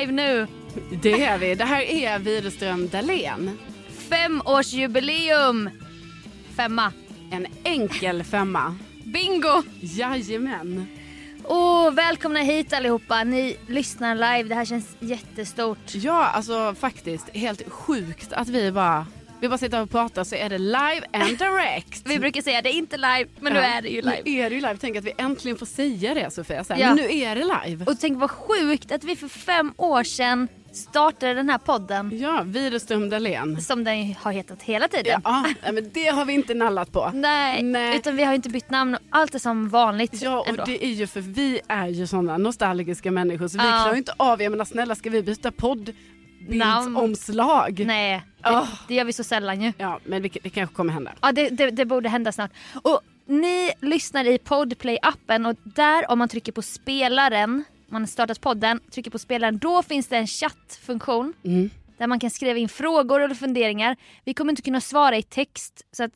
Live nu. Det är vi. Det här är Widerström Dahlén. Femårsjubileum. Femma. En enkel femma. Bingo! Jajamän. Och välkomna hit allihopa. Ni lyssnar live. Det här känns jättestort. Ja, alltså faktiskt helt sjukt att vi bara, vi bara sitter och pratar så är det live and direct. Vi brukar säga det är inte live, men nu Ja, är det ju live. Nu är det ju live. Tänk att vi äntligen får säga det Sofia. Så här, Ja. Men nu är det live. Och tänk vad sjukt att vi för fem år sedan startade den här podden. Ja, Widerström Dahlén. Som den har hetat hela tiden. Ja, nej, men det har vi inte nallat på. Nej, Nej. utan vi har inte bytt namn. Allt är som vanligt Ja, och ändå. det är ju för vi är ju sådana nostalgiska människor så vi Ja. klarar ju inte av, jag menar snälla ska vi byta poddbildsomslag? Nej, det, Åh. det gör vi så sällan ju. Ja, men det, det kanske kommer hända. Ja, det, det, det borde hända snart. Och ni lyssnar i Podplay-appen och där om man trycker på spelaren, man har startat podden, trycker på spelaren, då finns det en chattfunktion Mm. där man kan skriva in frågor eller funderingar. Vi kommer inte kunna svara i text så att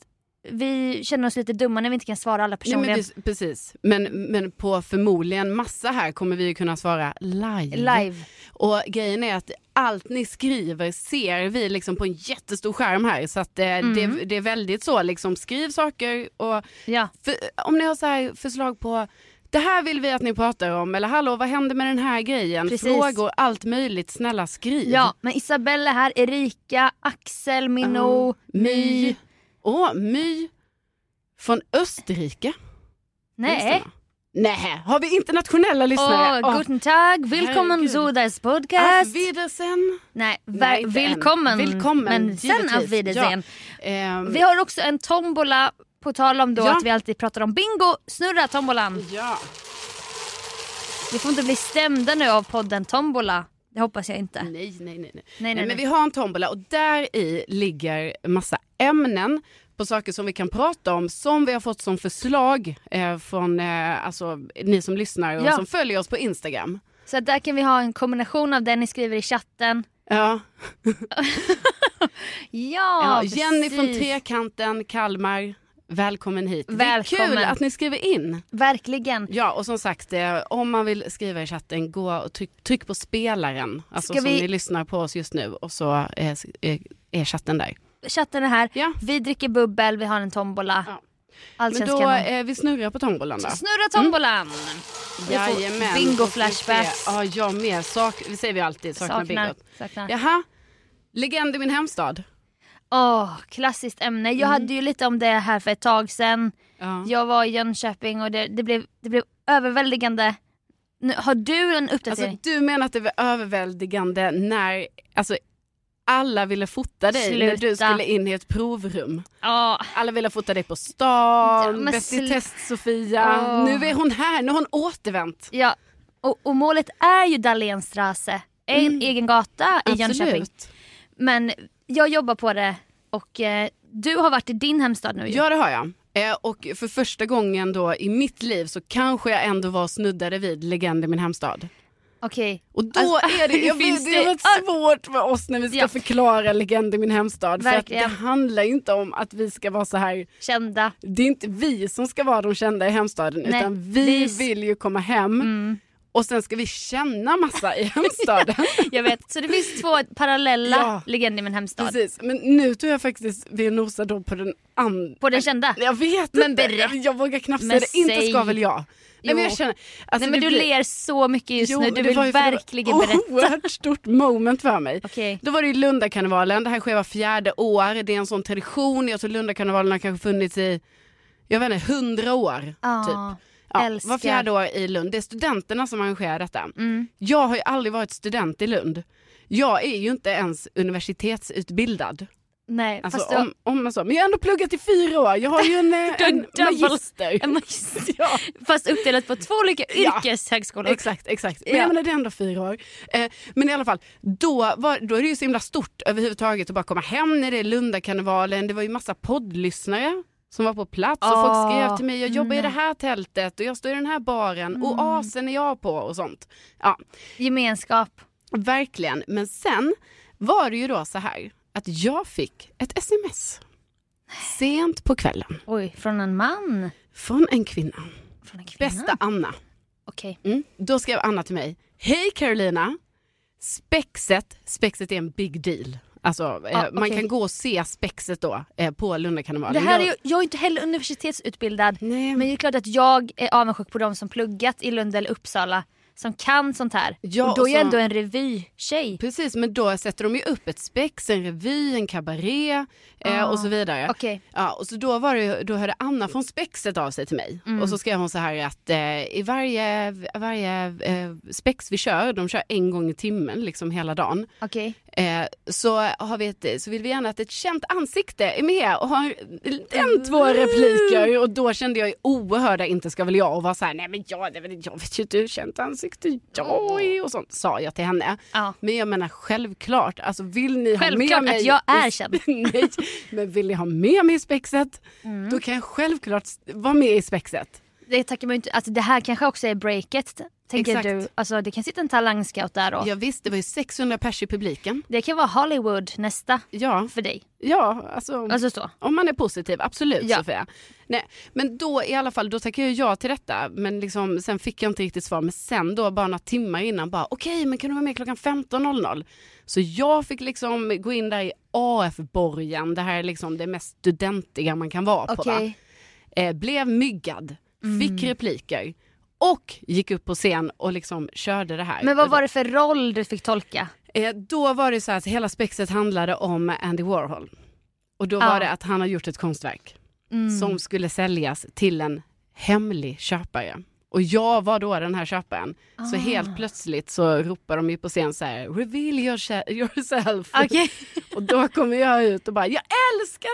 vi känner oss lite dumma när vi inte kan svara alla Nej, personligen. men vi, precis, men, men på förmodligen massa här kommer vi ju kunna svara live. Live. Och grejen är att allt ni skriver ser vi liksom på en jättestor skärm här så att eh, det, det är väldigt så liksom skriv saker och Ja. för, om ni har så här förslag på det här vill vi att ni pratar om eller hallå vad händer med den här grejen? Precis. Frågor, allt möjligt, snälla skriv. ja, men Isabella här, Erika, Axel, Minno, Ja, My. Åh, My från Österrike. Nej. Nej, har vi internationella lyssnare? Åh, guten Tag, willkommen zu das Auf Podcast. Wiedersehen. Nej, Nej, willkommen. Willkommen, Men sen auf Wiedersehen. Ja. Ehm, Vi har också en tombola, på tal om då Ja. att vi alltid pratar om bingo. Snurra tombolan. ja. Vi får inte bli stämda nu av podden Tombola. Det hoppas jag inte. Nej, nej, nej. nej. Nej, nej, men nej. vi har en tombola och där i ligger massa ämnen på saker som vi kan prata om som vi har fått som förslag eh, från eh, alltså, ni som lyssnar och Ja. som följer oss på Instagram. Så där kan vi ha en kombination av det ni skriver i chatten. Ja. Ja, Ja, Jenny från precis. Trekanten, Kalmar. Välkommen hit. Det Välkommen. är kul att ni skriver in. Verkligen. Ja, och som sagt, eh, om man vill skriva i chatten, gå och tryck, tryck på spelaren. Alltså Ska som vi- ni lyssnar på oss just nu och så eh, s- eh, är chatten där. Chatten är här. Ja. Vi dricker bubbel, vi har en tombola. Ja. Allt Men då, eh, vi snurrar på tombolan då. Snurra tombolan. Vi får Jajamän. bingo vi flashbacks. Ja, jag med. Sak, det säger vi alltid, saknar, Saknar. bingot. saknar. Jaha, legend i min hemstad. Åh, klassiskt ämne. Jag hade ju lite om det här för ett tag sedan. Ja. Jag var i Jönköping och det, det, blev, det blev överväldigande. Nu, har du en Alltså, uppdatering? du menar att det var överväldigande när alltså, alla ville fota dig när du Sluta. skulle in i ett provrum. Ja, Alla ville fota dig på Ja, stan, men Bäst i test Sofia. Åh. Nu är hon här, nu har hon återvänt. ja. Och, och målet är ju Dahlénstrasse. en egen gata i Jönköping. Absolut. Men jag jobbar på det och eh, du har varit i din hemstad nu ju. Ja det har jag. Eh, och för första gången då i mitt liv så kanske jag ändå var snuddade vid legend i min hemstad. Okej. Och då Alltså, är det, jag vet, det har varit svårt för oss när vi ska Ja. förklara legend i min hemstad. För att Verkligen. det handlar inte om att vi ska vara så här, Kända. det är inte vi som ska vara de kända i hemstaden Nej, utan vi vi- vill ju komma hem Mm. och sen ska vi känna massa i hemstaden. Jag vet. Så det finns två parallella Ja. legender i min hemstad. Precis, men nu tror jag faktiskt vi nosar då på den andra. På den kända. Jag vet Men inte, berätta. jag vågar knappt säga det. Inte ska väl jag. Nej, men jag känner, alltså Nej men du blir- ler så mycket just Jo, nu. Du vill ju för det var verkligen berätta. Oerhört stort moment för mig. Okej. Då var det ju Lundakarnevalen, det här sker var fjärde år. Det är en sån tradition, jag tror Lundakarnevalen har kanske funnits i, jag vet inte, hundra år. Ja, typ. Ja, älskar. var fjärde år i Lund. Det är studenterna som arrangerar detta. Mm. Jag har ju aldrig varit student i Lund. Jag är ju inte ens universitetsutbildad. Nej, Alltså, fast om, om man så. Men jag har ändå pluggat i fyra år. Jag har ju en, eh, en magister. en magister. Ja. Fast uppdelat på två olika Ja. yrkeshögskolor. Exakt, exakt. Men Ja. jag menar det är ändå fyra år. Eh, men i alla fall, då, var, då är det ju så himla stort överhuvudtaget att bara komma hem när det är Lundakarnevalen. Det var ju massa poddlyssnare som var på plats och Ah, folk skrev till mig, jag jobbar i det här tältet och jag står i den här baren, Mm. oasen är jag på och sånt. Ja, Gemenskap. verkligen. Men sen var det ju då så här att jag fick ett sms sent på kvällen Oj, från en man. från en kvinna, Från en kvinna. bästa Anna. Okej. Mm. Då skrev Anna till mig. Hej Carolina. Spexet, spexet är en big deal. Alltså, eh, Ja, Man kan gå och se spexet då eh, på Lundakarnevalen. Det här är Jag- ju, jag är inte heller universitetsutbildad. Nej, Men det är klart att jag är avundsjuk på de som pluggat i Lund eller Uppsala. Som kan sånt här. Ja, och då är jag ändå en revytjej. Precis, men då sätter de ju upp ett spex, en revy, en kabaré eh, Ah, och så vidare. Okej. Ja, och så då, var det, då hörde Anna från Spexet av sig till mig. Mm. Och så skrev hon så här att eh, i varje, varje eh, spex vi kör, de kör en gång i timmen liksom hela dagen. Okej. Eh, så, har vi ett, så vill vi gärna att ett känt ansikte är med och har en, två repliker. Och då kände jag oerhörda inte ska väl jag och var så här, nej men jag, jag vet ju inte hur känt ansikte jag är och sånt sa jag till henne. Ja. Men jag menar självklart, alltså vill ni ha Självklart med mig att jag är känd. nej, men vill ni ha med mig i spexet, Mm. då kan jag självklart vara med i spexet. Det tackar man inte. Alltså det här kanske också är breaket. Tänker Exakt. du. Alltså det kan sitta en talangscout där då. Ja, visst, det var ju 600 pers i publiken. Det kan vara Hollywood nästa Ja, för dig. ja alltså. Alltså så. Om man är positiv, absolut Ja. Sofia. Nej, men då i alla fall, då tackade jag ja till detta. Men liksom, sen fick jag inte riktigt svar. Men sen då bara några timmar innan bara okej men kan du vara med klockan 15.00? Så jag fick liksom gå in där i AF-borgen. Det här är liksom det mest studentiga man kan vara på. Va? Eh, blev myggad, fick Mm. repliker och gick upp på scen och liksom körde det här. Men vad var det för roll du fick tolka? Eh, då var det så att hela spexet handlade om Andy Warhol. Och då var det att han har gjort ett konstverk Mm. som skulle säljas till en hemlig köpare. Och jag var då den här köparen. Så Ah. helt plötsligt så ropar de ju på scen så här, reveal yourse- yourself. Okej. och då kommer jag ut och bara, jag älskar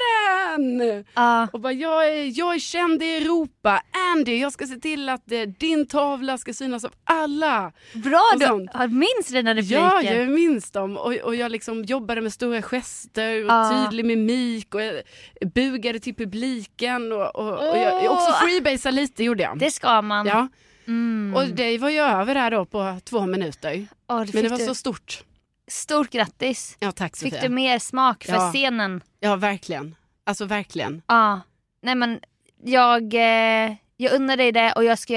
den! Ja. Och bara, jag är, jag är känd i Europa. Andy, jag ska se till att eh, din tavla ska synas av alla. Bra, du minns dina repliker. Ja, jag minns dem. Och, och jag liksom jobbade med stora gester och Ah. tydlig mimik och jag bugade till publiken. Och, och, och jag, också Åh. freebasade lite gjorde jag. Det ska man. Ja, Mm. och det var ju över där då på två minuter. Åh, det Men fick det var du. så stort. Stort grattis. Ja, tack Fick Sofia. du mer smak för Ja. scenen? Ja, verkligen. Alltså verkligen. Ja. Nej men jag, eh, jag unnar dig det och jag ska,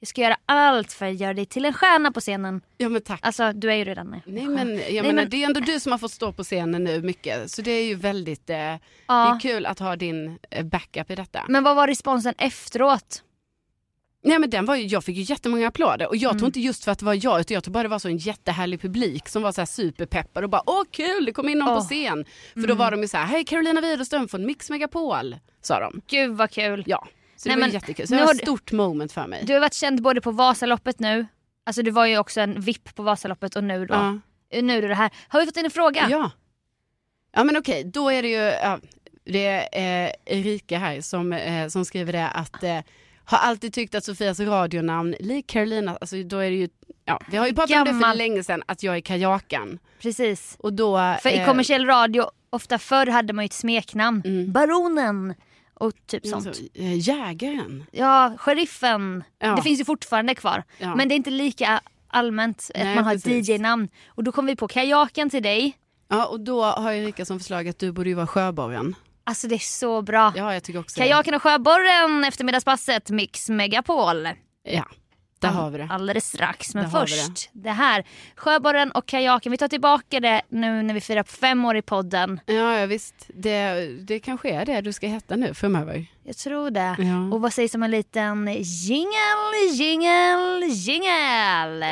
jag ska göra allt för att göra dig till en stjärna på scenen. Ja, men tack. Alltså du är ju redan en Nej men, jag Nej, menar, men- det är ändå du som har fått stå på scenen nu mycket. Så det är ju väldigt, eh, det ja. är kul att ha din eh, backup i detta. Men vad var responsen efteråt? Nej men den var ju, jag fick ju jättemånga applåder och jag Mm. tror inte just för att det var jag utan jag tror bara det var så en jättehärlig publik som var så här superpeppad och bara åh kul det kom in någon Åh. på scen. För Mm. då var de ju så här hej Carolina Widerström från Mix Megapol sa de. Gud vad kul. Ja, så Nej, det var men jättekul. Så det var ett stort moment för mig. Du har varit känd både på Vasaloppet nu, alltså du var ju också en VIP på Vasaloppet och nu då. ja. Nu är det här. Har vi fått in en fråga? ja. Ja men okej, då är det ju, ja, det är eh, Erika här som, eh, som skriver det att har alltid tyckt att Sofias radionamn, lik Carolina, alltså då är det ju, ja, vi har ju pratat om det för Gammal. länge sedan, att jag är kajakan. Precis. Och då... För i eh, kommersiell radio, ofta förr hade man ju ett smeknamn. Mm. Baronen och typ sånt. alltså, eh, jägaren. Ja, sheriffen. Ja. Det finns ju fortfarande kvar. Ja. Men det är inte lika allmänt Nej, att man har ett precis. DJ-namn. Och då kom vi på kajaken till dig. Ja, och då har Erika som förslag att du borde ju vara sjöborren. Alltså det är så bra. Ja, jag tycker också Kajaken och sjöborren eftermiddagspasset, Mix Megapol. det. Ja, där har vi det. Alldeles strax. Men Där först det. här. Sjöborren och kajaken. Vi tar tillbaka det nu när vi firar fem år i podden. Ja, ja visst. Det, det kanske är det du ska heta nu framöver. Jag tror det. Ja. Och vad sägs om en liten jingel, jingel, jingel?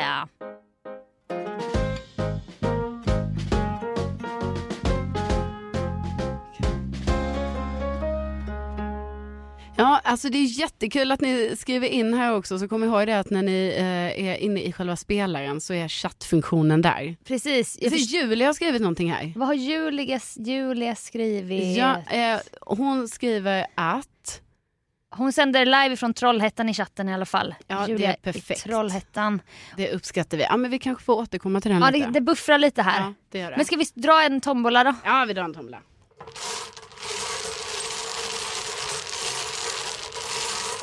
Ja, alltså det är jättekul att ni skriver in här också. Så kom ihåg det att när ni eh, är inne i själva spelaren så är chattfunktionen där. Precis. Jag Så först- Julia har skrivit någonting här. vad har Julia, Julia skrivit? Ja, eh, hon skriver att Hon sänder live från Trollhättan i chatten i alla fall. Ja, det Julia är perfekt. Trollhättan. det uppskattar vi. Ja, men vi kanske får återkomma till den Ja, lite. det, det buffrar lite här. ja, det gör det. Men ska vi dra en tombola då? Ja, vi drar en tombola.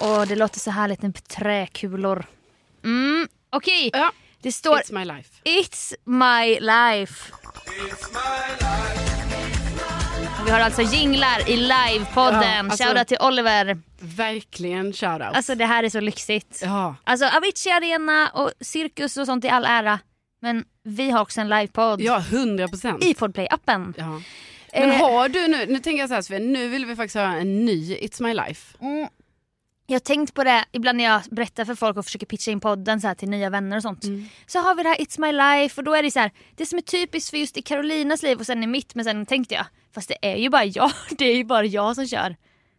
Och det låter så härligt med träkulor. Mm, okej. Ja, Det står it's my life. It's my life. Och Vi har alltså jinglar i livepodden. Ja, alltså- Shoutout till Oliver. Verkligen shoutout. Alltså det här är så lyxigt. ja. Alltså Avicii Arena och cirkus och sånt i all ära. Men vi har också en livepodd ja, hundra procent. i Podplay-appen. Ja. Men Eh, har du nu, nu tänker jag så här Sofia, nu vill vi faktiskt höra en ny It's My Life. Mm. Jag har tänkt på det ibland när jag berättar för folk och försöker pitcha in podden så här till nya vänner och sånt. Mm. Så har vi det här It's My Life och då är det så här, det som är typiskt för just i Carolinas liv och sen i mitt men sen tänkte jag, fast det är ju bara jag, det är ju bara jag som kör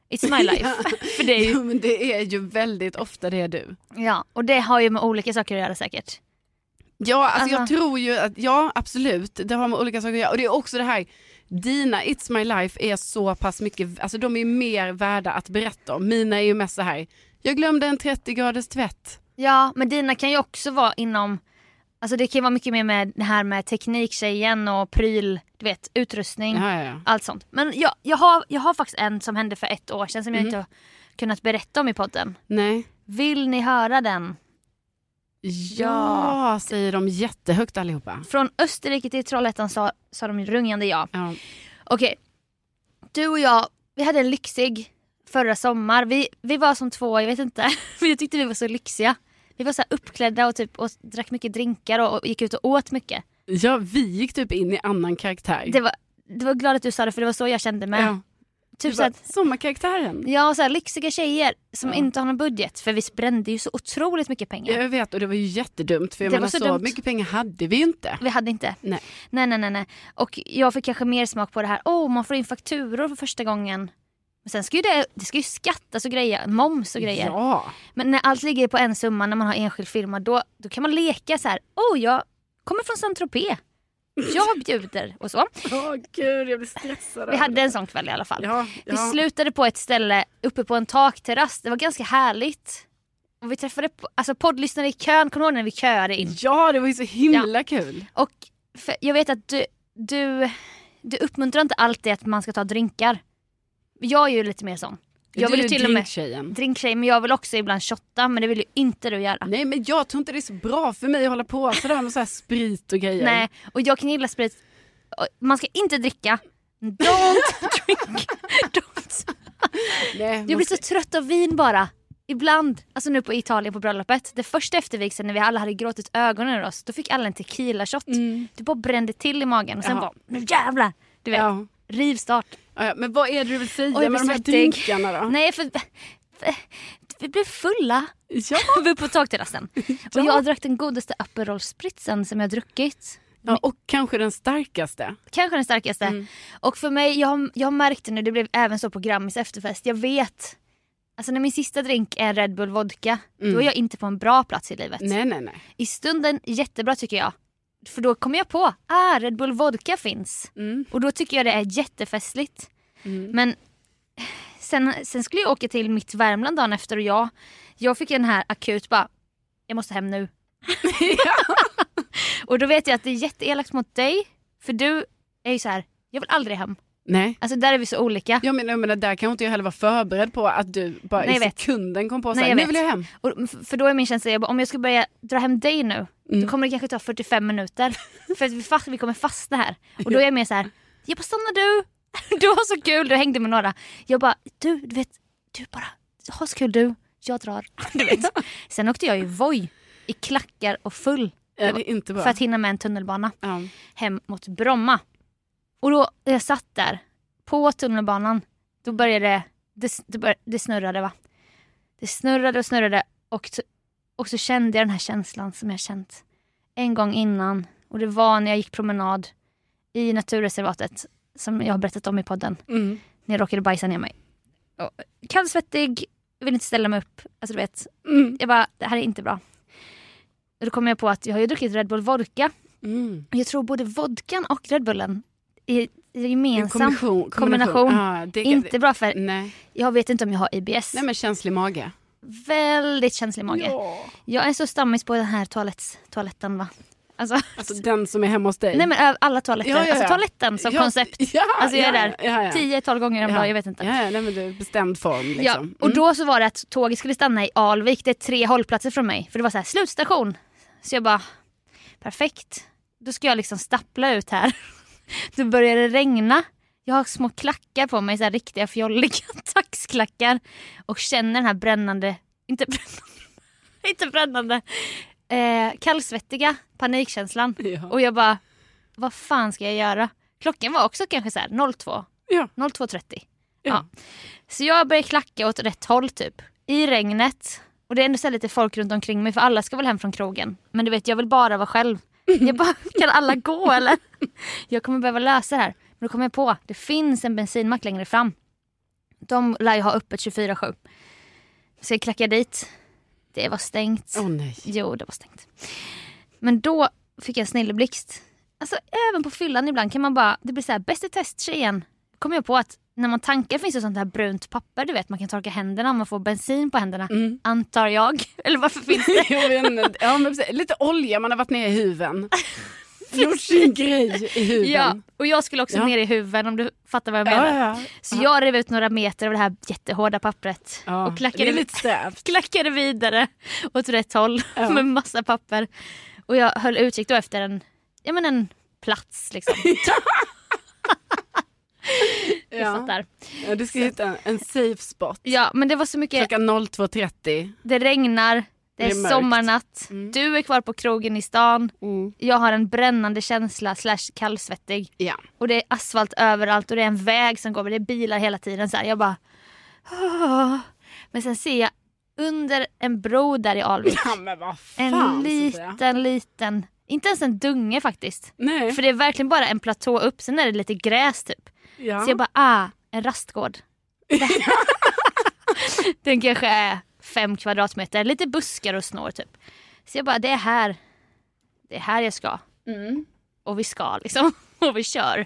It's My Life. för det är ju, Ja, men det är ju väldigt ofta det är du. ja, och det har ju med olika saker att göra säkert. Ja, alltså, jag Alltså- tror ju att, ja absolut, det har med olika saker att göra. Och det är också det här, dina It's My Life är så pass mycket, alltså de är mer värda att berätta om. Mina är ju mest så här, jag glömde en 30 graders tvätt. Ja, men dina kan ju också vara inom Alltså det kan ju vara mycket mer med det här med tekniktjejen och pryl, du vet, utrustning. Ja, ja, ja. allt sånt. Men jag, jag, har, jag har faktiskt en som hände för ett år sedan som jag Mhm. inte har kunnat berätta om i podden. Nej. Vill ni höra den? Ja, säger de jättehögt allihopa. Från Österrike till Trollhättan sa, sa de rungande ja. Ja. Okej, du och jag, vi hade en lyxig förra sommar. Vi, vi var som två, jag vet inte, men jag tyckte vi var så lyxiga. Vi var så uppklädda och, typ, och drack mycket drinkar och, och gick ut och åt mycket. ja, vi gick typ in i annan karaktär. Det var, det var glad att du sa det för det var så jag kände mig. ja. Typ bara, att, Sommarkaraktären. ja, så här, lyxiga tjejer som Ja. inte har någon budget. För vi brände ju så otroligt mycket pengar. Jag vet och det var ju jättedumt för jag Det menar så så, mycket pengar hade vi ju inte. Vi hade inte. Nej. Nej, nej, nej, nej. Och jag fick kanske mer smak på det här. Åh, oh, man får in fakturor för första gången. Men sen ska ju det, det ska ju skattas och grejer, moms och grejer. Ja. Men när allt ligger på en summa när man har enskild firma då, då kan man leka så här. Åh, oh, jag kommer från Saint Tropez. Jag bjuder och så. Åh gud, jag blir stressad. Vi hade en sån kväll i alla fall. Ja, Vi ja. slutade på ett ställe uppe på en takterrass. Det var ganska härligt. Och vi träffade alltså poddlyssnare i kön. Kommer du ihåg när vi köade in? ja, det var ju så himla kul. Och jag vet att du, du, du uppmuntrar inte alltid att man ska ta drinkar. Jag är ju lite mer sån. Jag du vill till och med drinktjejen. drinktjej men jag vill också ibland shotta men det vill ju inte du göra. Nej men jag tror inte det är så bra för mig att hålla på sådär med så här sprit och grejer. Nej, och jag kan gilla sprit. Man ska inte dricka. Don't drink. Don't. Nej, Jag blir så trött av vin bara. Ibland, alltså nu på Italien på bröllopet. Det första eftervigseln när vi alla hade gråtit ögonen ur oss. Då fick alla en tequila shot. Mm. Det bara brände till i magen och sen Ja. bara nu jävlar. Du vet, Ja. Rivstart. Ja, ja, men vad är det du vill säga Oj, med de här drinkarna då? Nej för, för vi blev fulla. Ja. Vi på takterrassen. Och jag drack den godaste Aperol Spritzen som jag druckit. ja, och kanske den starkaste. Kanske den starkaste. Mm. Och för mig, jag, jag har märkt det nu, det blev även så på Grammis efterfest. Jag vet, alltså när min sista drink är Red Bull vodka, då är jag inte på en bra plats i livet. Nej nej nej. I stunden jättebra tycker jag. För då kommer jag på, ah Red Bull vodka finns. Mm. Och då tycker jag det är jättefestligt. Mm. Men sen, sen skulle jag åka till mitt Värmland dagen efter och jag, jag fick den här akut bara, jag måste hem nu. och då vet jag att det är jätteelakt mot dig, för du är ju så här, jag vill aldrig hem. Nej. Alltså där är vi så olika. Jag menar, jag menar, där kan inte jag heller vara förberedd på att du bara Nej, i sekunden kom på såhär, nu vill jag hem. Och, för då är min känsla, jag bara, om jag ska börja dra hem dig nu, Mm. då kommer det kanske ta 45 minuter. för att vi, fast, vi kommer fastna här. Och då är jag mer så här, jag bara stanna du. Du har så kul, du hängde med några. Jag bara, du, du vet, du bara, ha så kul du, jag drar. Du vet. Sen åkte jag i Voi i klackar och full. Det. För att hinna med en tunnelbana ja. hem mot Bromma. Och då jag satt där på tunnelbanan, då började det, det, bör, det snurrade va. Det snurrade och snurrade och, och så kände jag den här känslan som jag känt en gång innan. Och det var när jag gick promenad i naturreservatet som jag har berättat om i podden. Mm. När jag råkade bajsa ner mig. Och Kallsvettig, jag vill inte ställa mig upp. Alltså du vet, Mm. jag bara, det här är inte bra. Och då kom jag på att jag har ju druckit Red Bull Vodka Mm. jag tror både vodkan och Red Bullen är gemensam. Kombination. kombination. Ja, det, Inte bra för, Nej. jag vet inte om jag har IBS. Nej men känslig mage. Väldigt känslig mage. Jag är så stammis på den här toalett, toaletten va. Alltså, Alltså den som är hemma hos dig. nej men alla toaletter. Ja, ja, ja. Alltså toaletten som Ja, koncept. Ja, Alltså jag är ja, där ja, ja. 10-12 gånger om Ja. dagen, jag vet inte. Ja, ja, nej, men det är bestämd form liksom. Ja, och Mm. då så var det att tåget skulle stanna i Alvik, det är tre hållplatser från mig. För det var så här, slutstation. Så jag bara, perfekt. Då ska jag liksom stappla ut här. Då börjar det regna. Jag har små klackar på mig, så här riktiga fjolliga taxklackar. Och känner den här brännande, inte brännande, inte brännande, eh, kallsvettiga panikkänslan. Ja. Och jag bara, vad fan ska jag göra? Klockan var också kanske så här 02, Ja. 02.30. Ja. Så jag börjar klacka åt rätt håll typ. I regnet. Och det är ändå så lite folk runt omkring mig för alla ska väl hem från krogen. Men du vet jag vill bara vara själv. Jag bara, kan alla gå eller? Jag kommer behöva lösa det här. Men då kom jag på, det finns en bensinmack längre fram. De lär ju ha öppet 24-7. Så jag klackade dit. Det var stängt. Åh nej. Jo, det var stängt. Men då fick jag en snilleblixt. Alltså även på fyllan ibland kan man bara, det blir så här bäst i test tjejen. Kommer jag på att när man tankar finns det sånt här brunt papper, du vet man kan torka händerna om man får bensin på händerna. Mm. Antar jag. Eller varför finns det? Ja, men. Lite olja, man har varit nere i huven. Gjort sin grej i huven. Ja, och jag skulle också Ja. ner i huven om du fattar vad jag ja, menar. ja. Så jag rev ut några meter av det här jättehårda pappret och klackade, klackade vidare åt rätt håll med massa papper. Och jag höll utkik då efter en, ja, men en plats liksom. Du Ja. fattar. Ja, du ska hitta en, en safe spot. Ja men det var så mycket, Klockan 02.30. det regnar, det Det är, är mörkt. sommarnatt, Mm. du är kvar på krogen i stan, Mm. jag har en brännande känsla slash kallsvettig. Ja. Och det är asfalt överallt och det är en väg som går, det är bilar hela tiden. Så här, jag bara... "Åh." Men sen ser jag under en bro där i Alvik, ja, en liten, liten, inte ens en dunge faktiskt. Nej. För det är verkligen bara en platå upp, sen är det lite gräs typ. Ja. Så jag bara, ah, en rastgård. Den kanske är fem kvadratmeter, lite buskar och snår typ. Så jag bara, det är här. Det är här jag ska. Mm. Och vi ska liksom. Och vi kör.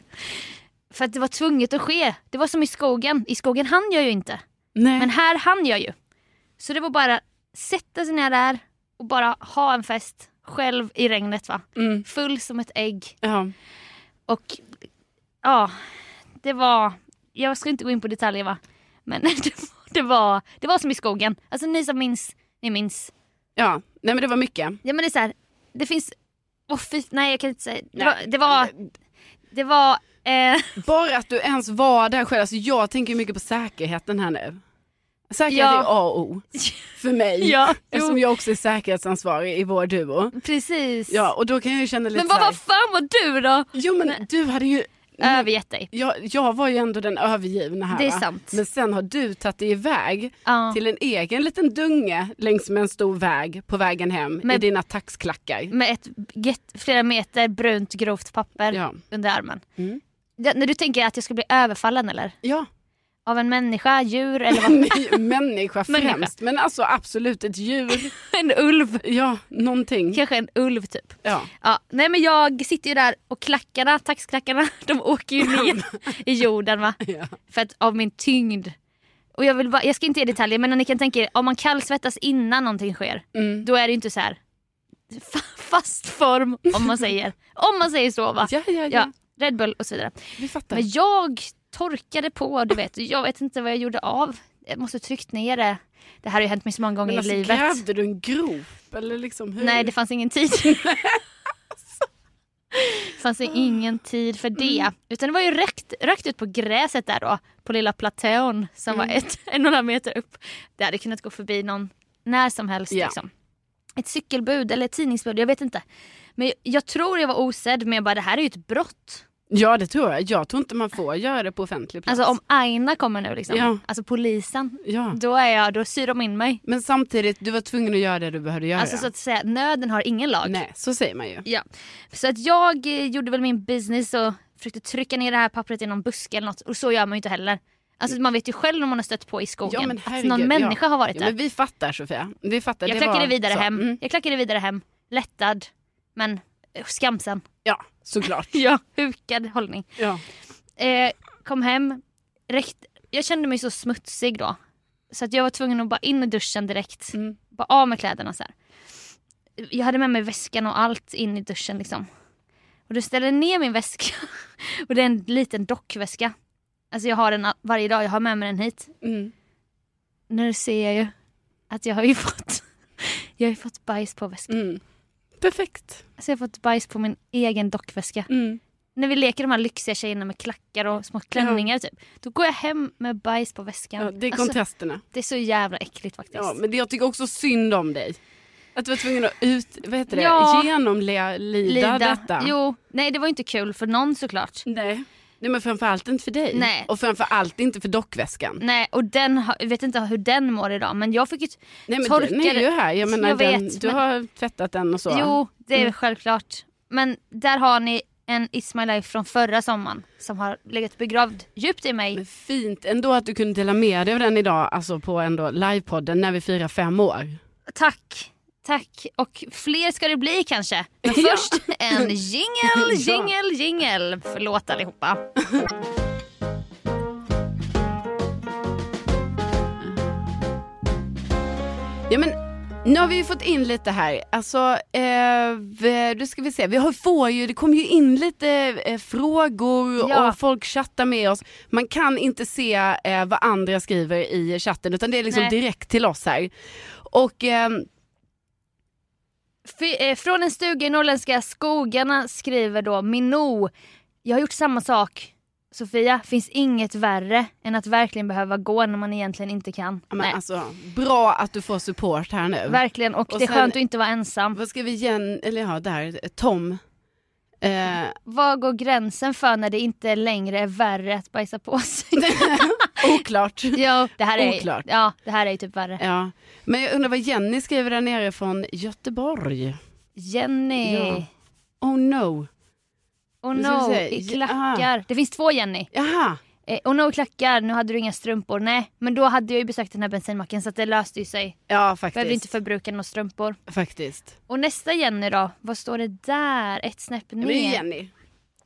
För att det var tvunget att ske. Det var som i skogen. I skogen hann jag ju inte. Nej. Men här hann jag ju. Så det var bara sätta sig ner där och bara ha en fest. Själv i regnet va. Mm. Full som ett ägg. Ja. Och ja, det var... Jag ska inte gå in på detaljer va. Men det var, det var, det var som i skogen. Alltså ni som minns, ni minns. ja. Nej men det var mycket. Ja men det är så här, det finns... Oh, fy, nej jag kan inte säga. Det Nej. var... Det var, det var eh, Bara att du ens var där själv. Alltså, jag tänker mycket på säkerheten här nu. Säkerhet Ja. är A och O för mig. Ja, Eftersom jag också är säkerhetsansvarig i vår duo. precis. Ja, och då kan jag känna lite men vad, vad fan var du då? Jo men du hade ju... Övergett dig. Jag, jag var ju ändå den övergivna här Det är va? sant. Men sen har du tagit dig iväg Ja. till en egen liten dunge längs med en stor väg på vägen hem i Men- dina taxklackar. Med ett get, flera meter brunt grovt papper Ja. under armen. Mm. Ja, när du tänker att jag ska bli överfallen eller? Ja, Av en människa, djur eller vad? Människa främst. Men alltså absolut ett djur. en ulv. Ja, någonting. Kanske en ulv typ. Ja. Ja, nej men jag sitter ju där och klackarna, taxklackarna, de åker ju ner i jorden va. Ja. För att av min tyngd. Och jag, vill bara, jag ska inte ge detaljer men ni kan tänka er om man kallsvettas innan någonting sker. Mm. Då är det ju inte så här fa- fast form om man säger. om man säger så va. Ja, ja, ja. Ja, Red Bull och så vidare. Vi fattar. Men jag torkade på, du vet. Jag vet inte vad jag gjorde av. Jag måste tryckt ner det. Det här har ju hänt mig så många gånger Men alltså, i livet. grävde du en grop eller liksom hur? Nej det fanns ingen tid. det fanns ingen tid för det. Mm. Utan det var ju rakt, rakt ut på gräset där då. På lilla platån som Mm. var ett, en och en halv meter upp. Det hade kunnat gå förbi någon när som helst. Ja. Liksom. Ett cykelbud eller ett tidningsbud, jag vet inte. Men jag, jag tror jag var osedd men jag bara det här är ju ett brott. Ja det tror jag. Jag tror inte man får göra det på offentlig plats. Alltså om Aina kommer nu liksom. Ja. Alltså polisen. ja. Då är jag, då syr de in mig. Men samtidigt, du var tvungen att göra det du behövde göra. Alltså så att säga, nöden har ingen lag. Nej, så säger man ju. Ja. Så att jag eh, gjorde väl min business och försökte trycka ner det här pappret i någon buske eller något. Och så gör man ju inte heller. Alltså man vet ju själv när man har stött på i skogen att herregud, någon människa ja. har varit ja, där. Men vi fattar Sofia. Vi fattar. jag det klackade vidare så. hem. Mm. Jag klackade vidare hem. Lättad. Men skamsen. Ja, såklart. Ja. Hukad hållning. ja. Eh, kom hem. Räckt, jag kände mig så smutsig då. Så att jag var tvungen att bara in i duschen direkt. Mm. Bara av med kläderna så här. Jag hade med mig väskan och allt in i duschen liksom. Och då ställde jag ner min väska. och det är en liten dockväska. Alltså jag har den varje dag, jag har med mig den hit. Mm. Nu ser jag ju att jag har ju fått, jag har ju fått bajs på väskan. Mm. Perfekt. Alltså jag har fått bajs på min egen dockväska. Mm. När vi leker de här lyxiga tjejerna med klackar och små klänningar typ. Då går jag hem med bajs på väskan. Ja, det är Alltså, kontrasterna. det är så jävla äckligt faktiskt. Ja, men det, jag tycker också synd om dig. Att du var tvungen att ut, vad heter det, Ja. genomlida Lida. detta. Jo, nej det var inte kul för någon såklart. Nej. Nej men framförallt inte för dig. Nej. Och framförallt inte för dockväskan. Nej och den, har- jag vet inte hur den mår idag men jag fick ju Nej men torka den är ju här. Jag menar, Jag den, vet, du men- har tvättat den och så. Jo, det är Mm. självklart. Men där har ni en It's My Life från förra sommaren som har legat begravd djupt i mig. Men fint ändå att du kunde dela med dig av den idag, alltså på ändå livepodden när vi firar fem år. Tack, tack. Och fler ska det bli kanske. Men först en jingle, jingle, jingle. Förlåt allihopa. Ja men nu har vi ju fått in lite här, alltså eh, då ska vi se, vi har, får ju, det kommer ju in lite eh, frågor Ja. och folk chattar med oss. Man kan inte se eh, vad andra skriver i chatten utan det är liksom Nej. direkt till oss här. Och eh, Från en stuga i norrländska skogarna skriver då Minou. Jag har gjort samma sak. Sofia, finns inget värre än att verkligen behöva gå när man egentligen inte kan. men Nej, alltså, bra att du får support här nu. verkligen. Och, och det är sen- skönt att inte vara ensam. Vad ska vi igen, eller ja där, Tom. Eh, Var går gränsen för när det inte längre är värre att bajsa på sig? oklart. ja, det här är, Oklart. ja, det här är ju typ värre. Ja. Men jag undrar vad Jenny skriver där nere från Göteborg. Jenny. Ja. Oh no. Oh no, i klackar. Det finns två Jenny. Jaha. Eh, oh no, klackar. Nu hade du inga strumpor. Nej, men då hade jag ju besökt den här bensinmacken så det löste ju sig. Ja faktiskt. Behövde inte förbruka några strumpor. Faktiskt. Och nästa Jenny då? Vad står det där? Ett snäpp Ja, ner. men det är Jenny.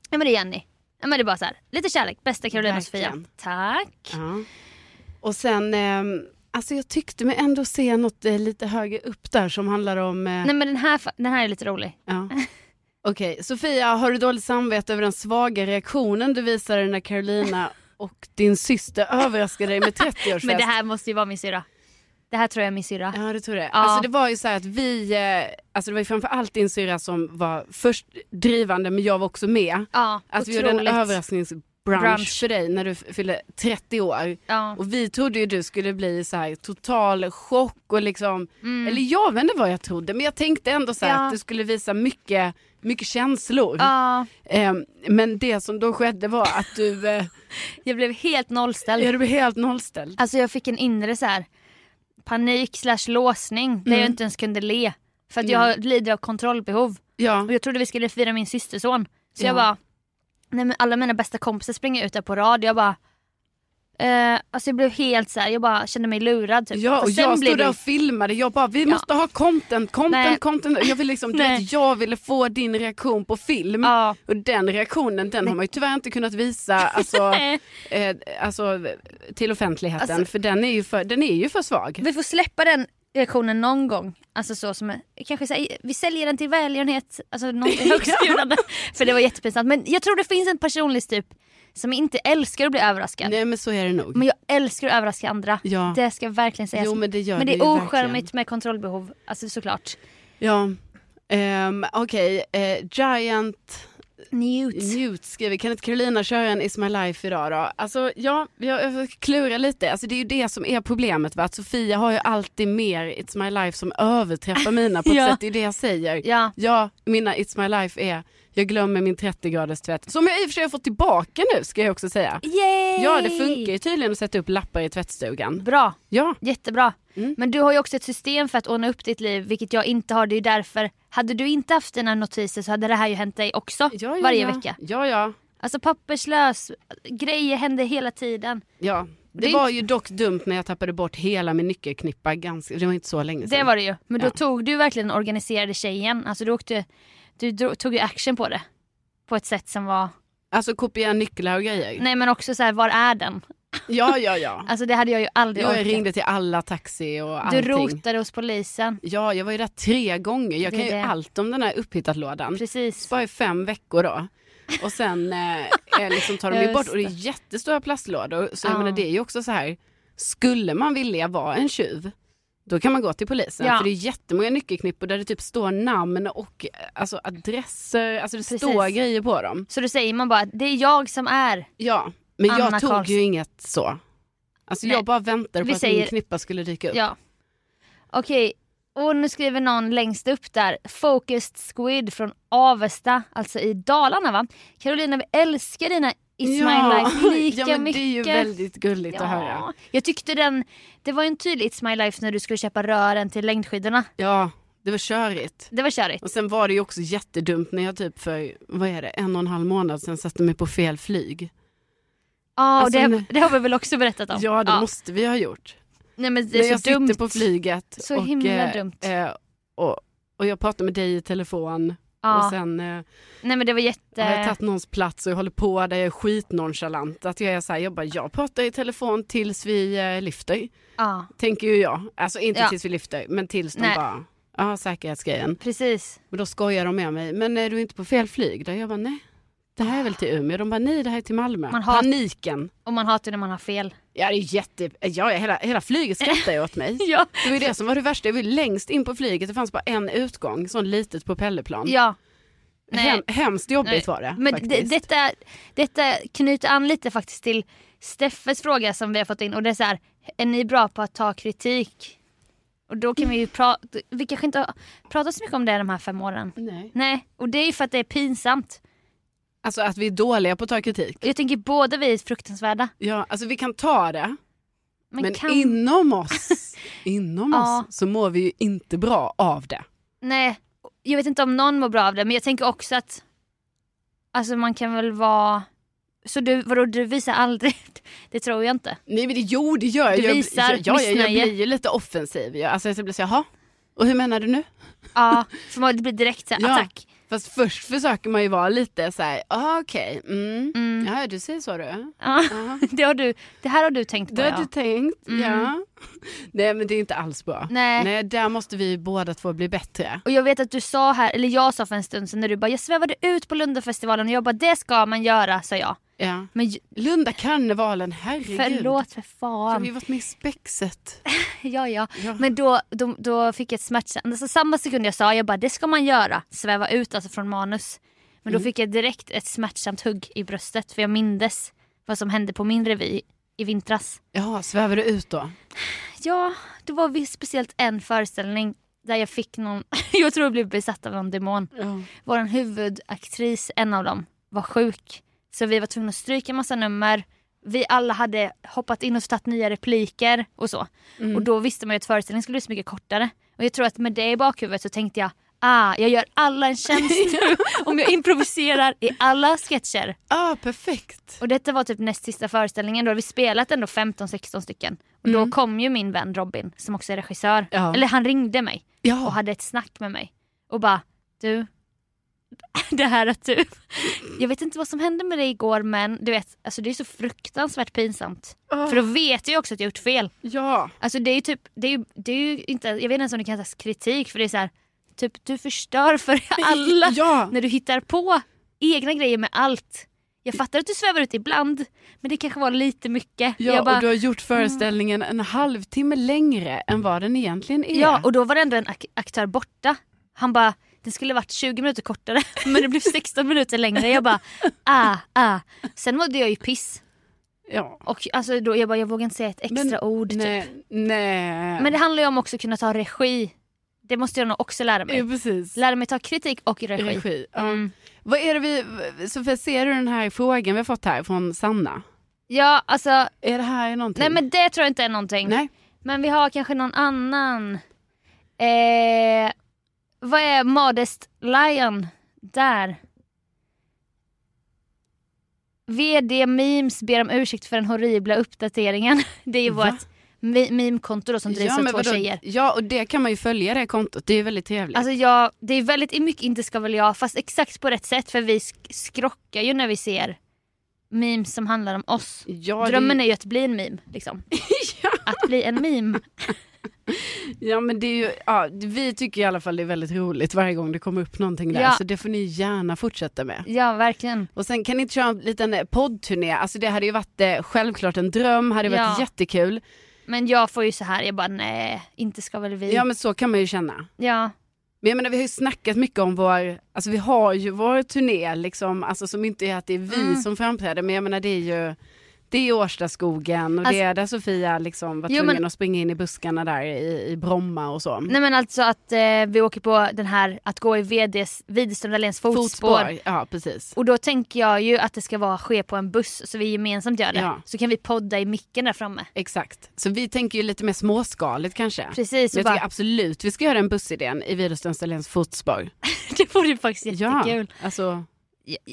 Ja men det är Jenny. Ja men det är bara så här. lite kärlek. Bästa Carolina Sofia. Verkligen. Tack. Ja. Och sen, ehm, alltså jag tyckte mig ändå se något eh, lite högre upp där som handlar om... Eh, Nej men den här, den här är lite rolig. ja. Okej, Sofia, har du dåligt samvete över den svaga reaktionen du visade när Carolina och din syster överraskade dig med 30-årsfest? Men det här måste ju vara min syrra. Det här tror jag är min syrra. Ja, det tror jag. Ja. Alltså det var ju så att vi, eh, alltså det var ju framförallt din syrra som var först drivande men jag var också med. Ja, Att vi gjorde en otroligt. överraskningsbrunch Brunch. för dig när du fyllde 30 år. Ja. Och vi trodde ju du skulle bli så här total chock och liksom, Mm. eller jag vet inte vad jag trodde men jag tänkte ändå så Ja. att du skulle visa mycket, mycket känslor. Ja, Ehm, men det som då skedde var att du, eh, jag blev helt nollställd. ja, du blev helt nollställd. Alltså jag fick en inre så här panik slash låsning där jag inte ens kunde le. För att jag lider av kontrollbehov. Ja. Och jag trodde vi skulle fira min systerson. Så Ja. jag bara, nej alla mina bästa kompisar springer ut där på rad. Jag bara, Eh, alltså jag blev helt så här, jag bara kände mig lurad. Typ. Ja och Fast jag stod där och filmade, jag bara vi måste ha content, content, Nej. content. Jag, vill liksom, Nej. vet, jag ville få din reaktion på film Ja. och den reaktionen den har man ju tyvärr inte kunnat visa alltså, Nej. eh, alltså, till offentligheten Alltså- för, den är, ju för den är ju för svag. Vi får släppa den reaktionen någon gång. Alltså så som, kanske så här, vi säljer den till välgörenhet, alltså någonting högstbjudande. För det var jättepinsamt. Men jag tror det finns en personlighetstyp som inte älskar att bli överraskad. Nej men så är det nog. Men jag älskar att överraska andra. Ja. Det ska jag verkligen sägas. Jo, men det gör men det du är verkligen. med kontrollbehov. Alltså såklart. Ja. Um, Okej, eh, Giant Newt. Newt skriver, kan inte Carolina köra en Is My Life idag då? Alltså ja, jag, jag klurar lite. Alltså det är ju det som är problemet va? Att Sofia har ju alltid mer It's My Life som överträffar mina på ett Ja. sätt. Det är det jag säger. Ja. ja, mina It's My Life är, jag glömmer min 30 graders tvätt. Som jag i och för sig har fått tillbaka nu ska jag också säga. Yay! Ja, det funkar ju tydligen att sätta upp lappar i tvättstugan. Bra. Ja, Jättebra. Mm. Men du har ju också ett system för att ordna upp ditt liv vilket jag inte har. Det är ju därför. Hade du inte haft dina notiser så hade det här ju hänt dig också ja, ja varje ja. vecka. Ja, ja. Alltså papperslös, grejer händer hela tiden. Ja, det, Det var ju dock dumt när jag tappade bort hela min nyckelknippa. Ganska, det var inte så länge sedan. Det var det ju. Men då Ja. tog du verkligen den organiserade tjejen. Alltså du åkte, du drog, tog ju action på det. På ett sätt som var, Alltså kopiera nycklar och grejer. nej men också så här, var är den? Ja, ja, ja. Alltså det hade jag ju aldrig jag orkat. ringde till alla taxi och Du allting. rotade hos polisen. Ja, jag var ju där tre gånger. Jag Det kan ju det. allt om den här upphittat-lådan. Precis. Bara i fem veckor då. Och sen eh, liksom tar de ju bort och det är jättestora plastlådor. Så jag Ja. menar, det är ju också så här. Skulle man vilja vara en tjuv då kan man gå till polisen. Ja. För det är jättemånga nyckelknippor där det typ står namn och alltså, adresser. Alltså det Precis. står grejer på dem. Så då säger man bara, det är jag som är. Ja, men jag Anna tog Karlsson. ju inget så. Alltså Nej. jag bara väntade på Vi att säger- min knippa skulle dyka upp. Ja. Okej, och nu skriver någon längst upp där. Focused Squid från Avesta, alltså i Dalarna va? Carolina vi älskar dina Is My Life lika ja, men mycket. det är ju väldigt gulligt att höra. Jag tyckte den, det var en tydlig It's My Life när du skulle köpa rören till längdskidorna. Ja, det var körigt. Det var körigt. Och sen var det ju också jättedumt när jag typ för, vad är det, en och en halv månad sen satte mig på fel flyg. Ja, och Alltså, det, det har vi väl också berättat om. Ja, det måste vi ha gjort. Nej men det när är jag så dumt. sitter på flyget. Så och, himla eh, dumt. Eh, och, och jag pratar med dig i telefon ja. och sen eh, Nej men det var jätte... har jag tagit någons plats och jag håller på där jag är skitnonchalant. Att jag är så här, jag bara, jag pratar i telefon tills vi eh, lyfter. Ja, Tänker ju jag. Alltså inte Ja. tills vi lyfter, men tills de Nej. bara, ja säkerhetsgrejen. precis. Och då skojar de med mig, men är du inte på fel flyg? Där jag bara, nej. Det här är väl till Umeå? De bara, nej det här är till Malmö. Man har- Paniken. Och man hatar när man har fel. Ja det är jätte, ja hela, hela flyget skrattar ju åt mig. Ja. Det var ju det som var det värsta, jag var längst in på flyget, det fanns bara en utgång, sån litet propellerplan. Ja. Nej. Hem, hemskt jobbigt Nej. var det Men faktiskt. detta, detta knyter an lite faktiskt till Steffes fråga som vi har fått in och det är så här, är ni bra på att ta kritik? Och då kan vi ju prata, vi kanske inte har pratat så mycket om det de här fem åren. Nej. Nej, och det är ju för att det är pinsamt. Alltså att vi är dåliga på att ta kritik. Jag tänker båda vi är fruktansvärda. Ja, alltså vi kan ta det, Men, men, kan... inom oss, inom Ja. oss så mår vi ju inte bra av det. Nej, jag vet inte om någon mår bra av det men jag tänker också att Alltså man kan väl vara Så du, vadå, du visar aldrig? Det tror jag inte. Nej men det, jo det gör jag. Du jag, visar jag, jag, jag, missnöje. blir ju lite offensiv. Jag, alltså jag blir så jaha, och hur menar du nu? Ja, för det blir direkt så här, Ja. attack. Fast först försöker man ju vara lite så här, ah, okej, mm. Mm. ja du säger så du. Ja. det, har du, det här har du tänkt på Det har ja. du tänkt, Mm. ja. Nej men det är inte alls bra. Nej. Nej där måste vi båda två bli bättre. Och jag vet att du sa här, eller jag sa för en stund sedan när du bara jag svävade ut på Lundafestivalen och jag bara det ska man göra sa jag. Ja. Men Lunda karnevalen, herregud. förlåt för Jag har fan. varit med i spexet. Ja, ja. Ja. Men då, då, då fick jag ett smärtsamt, alltså samma sekund jag sa jag bara det ska man göra, sväva ut alltså från manus. Men då Mm. fick jag direkt ett smärtsamt hugg i bröstet för jag mindes vad som hände på min revy i vintras. Ja, svävar du ut då? Ja, det var visst speciellt en föreställning där jag fick någon, jag tror jag blev besatt av någon demon. Ja. Vår huvudaktris, en av dem, var sjuk. Så vi var tvungna att stryka massa nummer. Vi alla hade hoppat in och tagit nya repliker och så. Mm. Och då visste man ju att föreställningen skulle bli så mycket kortare. Och jag tror att med det i bakhuvudet så tänkte jag ah, jag gör alla en tjänst om jag improviserar i alla sketcher. ah, perfekt. Och detta var typ näst sista föreställningen, då hade vi spelat ändå 15-16 stycken. Och då kom ju min vän Robin som också är regissör, Mm. Ja. eller han ringde mig Ja. och hade ett snack med mig. Och bara, du, det här att du, jag vet inte vad som hände med dig igår men du vet, alltså det är så fruktansvärt pinsamt. Ah. För då vet jag också att jag gjort fel. Ja. Alltså det är ju typ, det är det är inte, jag vet inte ens om det kan kallas kritik för det är så här, typ du förstör för alla Ja. när du hittar på egna grejer med allt. Jag fattar att du svävar ut ibland men det kanske var lite mycket. Ja, bara, och du har gjort föreställningen en halvtimme längre än vad den egentligen är. ja och då var det ändå en ak- aktör borta. Han bara, det skulle varit 20 minuter kortare men det blev 16 minuter längre. Jag bara, ah, ah. Sen mådde jag ju piss. ja. Och alltså då, jag bara, jag vågar inte säga ett extra Men- ord. Typ. Nej, nej. Men det handlar ju om också att kunna ta regi. Det måste jag nog också lära mig. Ja, precis. Lära mig ta kritik och regi. Regi. Ja. Mm. Vad är det vi, Sofia, ser du den här frågan vi har fått här från Sanna? Ja, alltså, Är det här någonting? nej men det tror jag inte är någonting. Nej. Men vi har kanske någon annan. Eh, vad är Modest Lion? Där. VD Memes ber om ursäkt för den horribla uppdateringen. Det är ju Va? vårt me- meme-konto som drivs av men två vadå? tjejer. Ja, och det kan man ju följa det kontot. Det är väldigt trevligt. Alltså jag, det är väldigt mycket inte ska väl jag, fast exakt på rätt sätt för vi sk- skrockar ju när vi ser memes som handlar om oss. ja, det- Drömmen är ju att bli en meme. Liksom. Att bli en meme. Ja men det är ju, ja, vi tycker i alla fall det är väldigt roligt varje gång det kommer upp någonting där. Ja. Så det får ni gärna fortsätta med. Ja verkligen. Och sen kan ni inte köra en liten eh, poddturné, alltså det hade ju varit eh, självklart en dröm, hade varit Ja. jättekul. Men jag får ju så här, jag bara nej, inte ska väl vi. Ja men så kan man ju känna. Ja. Men jag menar vi har ju snackat mycket om vår, alltså vi har ju vår turné liksom, alltså som inte är att det är vi Mm. som framträder men jag menar det är ju det är Årstaskogen och det Alltså- är där Sofia liksom var Jo, tvungen men- att springa in i buskarna där i, i Bromma och så. Nej men alltså att eh, vi åker på den här att gå i VDs, Widerström Dahléns fotspår. Ja precis. Och då tänker jag ju att det ska vara, ske på en buss så vi gemensamt gör det. Ja. Så kan vi podda i micken där framme. Exakt. Så vi tänker ju lite mer småskaligt kanske. Precis, Men jag bara, tycker absolut vi ska göra en bussidén i Widerström Dahléns fotspår. det vore ju faktiskt Ja, jättekul. alltså Ja,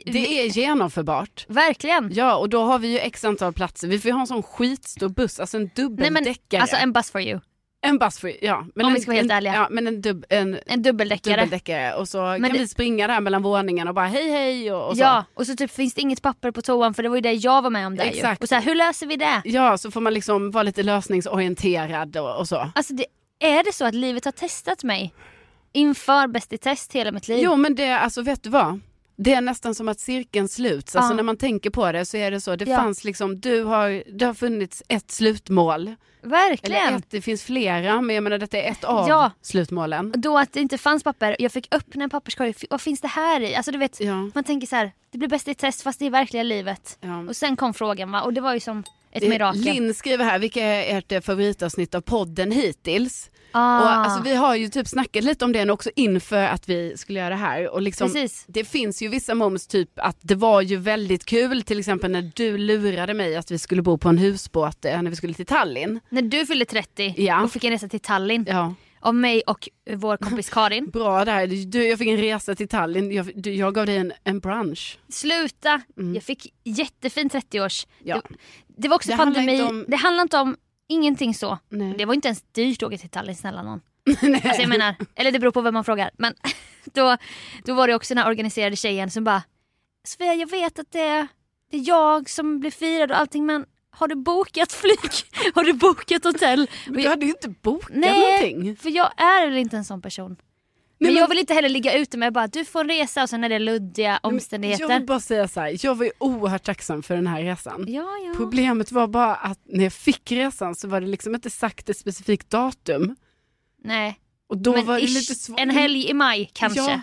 det är genomförbart. Verkligen. Ja och då har vi ju x antal platser. Vi får ju ha en sån skitstor buss, alltså en men dubbeldäckare. alltså en bus for you. En bus for, ja. Men Om en, vi ska vara helt en, ärliga. Ja, men en, dubb, en En dubbeldäckare. dubbeldäckare och så kan det- vi springa där mellan våningarna och bara hej hej och, och så. Ja, och så typ finns det inget papper på toan för det var ju det jag var med om där ju. Exakt. Och så här, hur löser vi det? Ja, så får man liksom vara lite lösningsorienterad och, och så. Alltså det, är det så att livet har testat mig inför Bäst i test hela mitt liv? Jo men det, alltså vet du vad? Det är nästan som att cirkeln sluts. Alltså Ja. när man tänker på det så är det så. Det Ja. fanns liksom, du har, det har funnits ett slutmål. Verkligen. Eller ett, det finns flera, men jag menar detta är ett av Ja. slutmålen. Då att det inte fanns papper, jag fick öppna en papperskorg, vad finns det här i? Alltså du vet, man tänker så här, det blir Bäst i test fast det är verkliga livet. Och sen kom frågan va, och det var ju som ett mirakel. Linn skriver här, vilka är ert favoritavsnitt av podden hittills? Ah, Och, alltså, vi har ju typ snackat lite om det också inför att vi skulle göra det här. Och liksom, Precis. det finns ju vissa moments, typ att det var ju väldigt kul, till exempel när du lurade mig att vi skulle bo på en husbåt eh, när vi skulle till Tallinn. När du fyllde 30 Ja. och fick en resa till Tallinn Ja, av mig och vår kompis Karin. bra där. Du, jag fick en resa till Tallinn, jag, du, jag gav dig en, en brunch. Sluta! Jag fick jättefin 30-års. Mm. Ja. Det, det var också Det handlar pandemi. inte om- Det handlar inte om ingenting så. Nej. Det var inte ens dyrt att åka till Tallinn snälla någon. Alltså jag menar, eller det beror på vem man frågar. Men då, då var det också den här organiserade tjejen som bara Sofia jag vet att det är, det är jag som blir firad och allting men har du bokat flyg? Har du bokat hotell? Men du jag- hade ju inte bokat Nej, någonting. för jag är väl inte en sån person. Men, men- jag vill inte heller ligga ute med bara du får resa och sen är det luddiga omständigheter. Jag vill bara säga så här, jag var ju oerhört tacksam för den här resan. Ja, ja. Problemet var bara att när jag fick resan så var det liksom inte sagt ett specifikt datum. Nej. Och då men var det ish, lite svårt. en helg i maj kanske. Ja,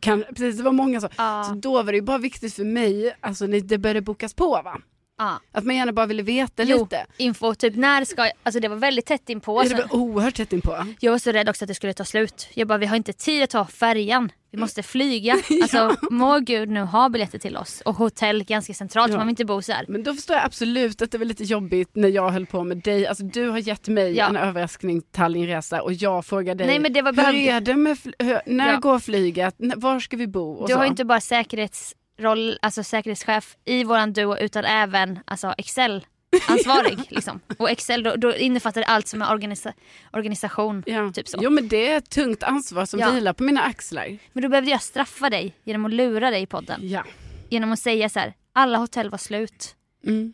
kan, precis, det var många så. Ja. Så då var det ju bara viktigt för mig, alltså när det började bokas på va. Ja. Att man gärna bara ville veta Jo, lite. info, typ när ska alltså det var väldigt tätt inpå. Ja, det Sen, var oerhört tätt inpå. jag var så rädd också att det skulle ta slut. Jag bara, vi har inte tid att ta färjan vi måste flyga. Alltså må gud nu ha biljetter till oss och hotell ganska centralt Ja. man vill inte bo så här. Men då förstår jag absolut att det var lite jobbigt när jag höll på med dig. Alltså du har gett mig Ja. en överraskning Tallinnresa och jag frågar dig. Nej, men det var hur behövde- är det med, hur, när Ja. går flyget? Var ska vi bo? Och Du så. har ju inte bara säkerhetsroll, alltså säkerhetschef i våran duo utan även alltså Excel ansvarig. liksom. Och Excel då, då innefattar allt som är organisa- organisation. ja. Typ så. Jo men det är ett tungt ansvar som Ja. vilar på mina axlar. Men då behövde jag straffa dig genom att lura dig i podden. Ja. Genom att säga så här, alla hotell var slut. Mm.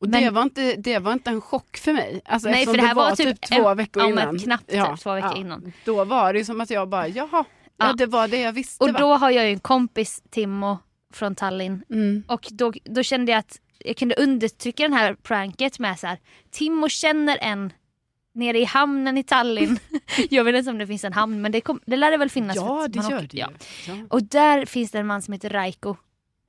Och Men- det, var inte, det var inte en chock för mig. Alltså, Nej, för det här var typ två en- veckor ja, innan. knappt typ två veckor innan. Då var det som att jag bara, jaha, ja. Det var det jag visste. Och va? då har jag ju en kompis, Timmo, från Tallinn. Mm. Och då, då kände jag att jag kunde undertrycka den här pranket med så här. Timmo känner en nere i hamnen i Tallinn. jag vet inte om det finns en hamn men det, kom, det lär det väl finnas. Ja det gör åker- det ja. ju. Ja. Och där finns det en man som heter Raiko